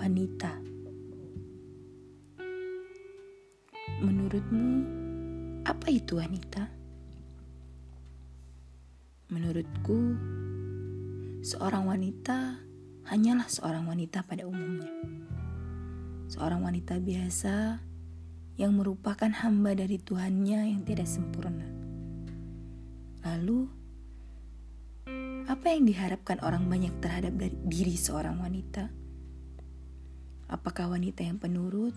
wanita. Menurutmu, apa itu wanita? Menurutku, seorang wanita hanyalah seorang wanita pada umumnya. Seorang wanita biasa yang merupakan hamba dari Tuhannya yang tidak sempurna. Lalu, apa yang diharapkan orang banyak terhadap diri seorang wanita? Apakah wanita yang penurut,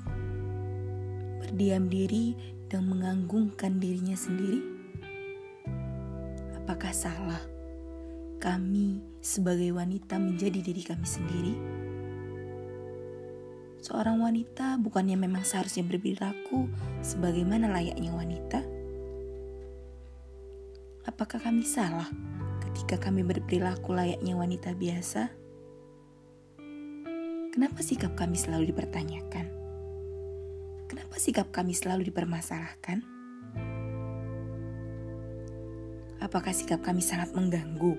berdiam diri, dan menganggungkan dirinya sendiri? Apakah salah kami sebagai wanita menjadi diri kami sendiri? Seorang wanita bukannya memang seharusnya berperilaku sebagaimana layaknya wanita? Apakah kami salah ketika kami berperilaku layaknya wanita biasa? Kenapa sikap kami selalu dipertanyakan? Kenapa sikap kami selalu dipermasalahkan? Apakah sikap kami sangat mengganggu?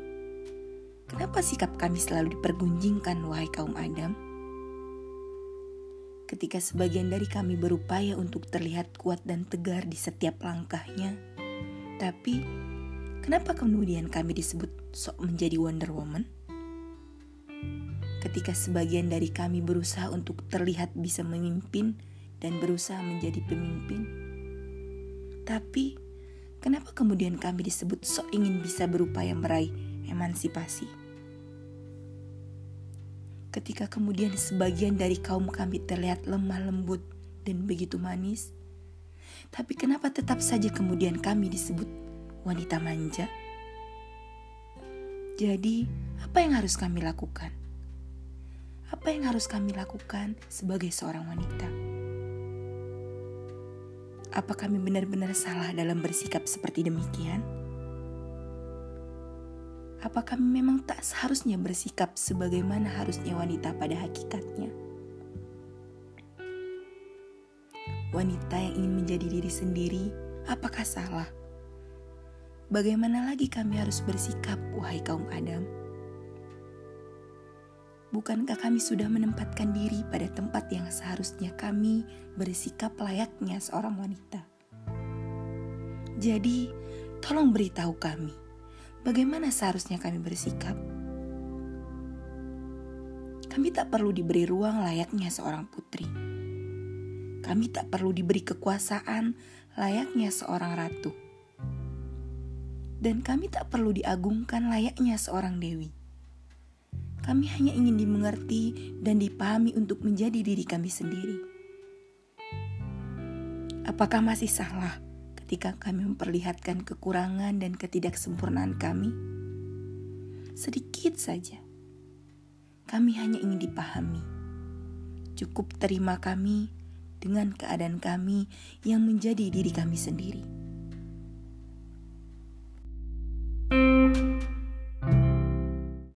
Kenapa sikap kami selalu dipergunjingkan, wahai kaum Adam? Ketika sebagian dari kami berupaya untuk terlihat kuat dan tegar di setiap langkahnya, tapi kenapa kemudian kami disebut sok menjadi Wonder Woman? Ketika sebagian dari kami berusaha untuk terlihat bisa memimpin dan berusaha menjadi pemimpin. Tapi, kenapa kemudian kami disebut sok ingin bisa berupaya meraih emansipasi? Ketika kemudian sebagian dari kaum kami terlihat lemah lembut dan begitu manis, tapi kenapa tetap saja kemudian kami disebut wanita manja? Jadi, apa yang harus kami lakukan? Apa yang harus kami lakukan sebagai seorang wanita? Apa kami benar-benar salah dalam bersikap seperti demikian? Apa kami memang tak seharusnya bersikap sebagaimana harusnya wanita pada hakikatnya? Wanita yang ingin menjadi diri sendiri, apakah salah? Bagaimana lagi kami harus bersikap, wahai kaum Adam? Bukankah kami sudah menempatkan diri pada tempat yang seharusnya kami bersikap layaknya seorang wanita? Jadi, tolong beritahu kami, bagaimana seharusnya kami bersikap? Kami tak perlu diberi ruang layaknya seorang putri. Kami tak perlu diberi kekuasaan layaknya seorang ratu. Dan kami tak perlu diagungkan layaknya seorang dewi kami hanya ingin dimengerti dan dipahami untuk menjadi diri kami sendiri. Apakah masih salah ketika kami memperlihatkan kekurangan dan ketidaksempurnaan kami? Sedikit saja. Kami hanya ingin dipahami. Cukup terima kami dengan keadaan kami yang menjadi diri kami sendiri.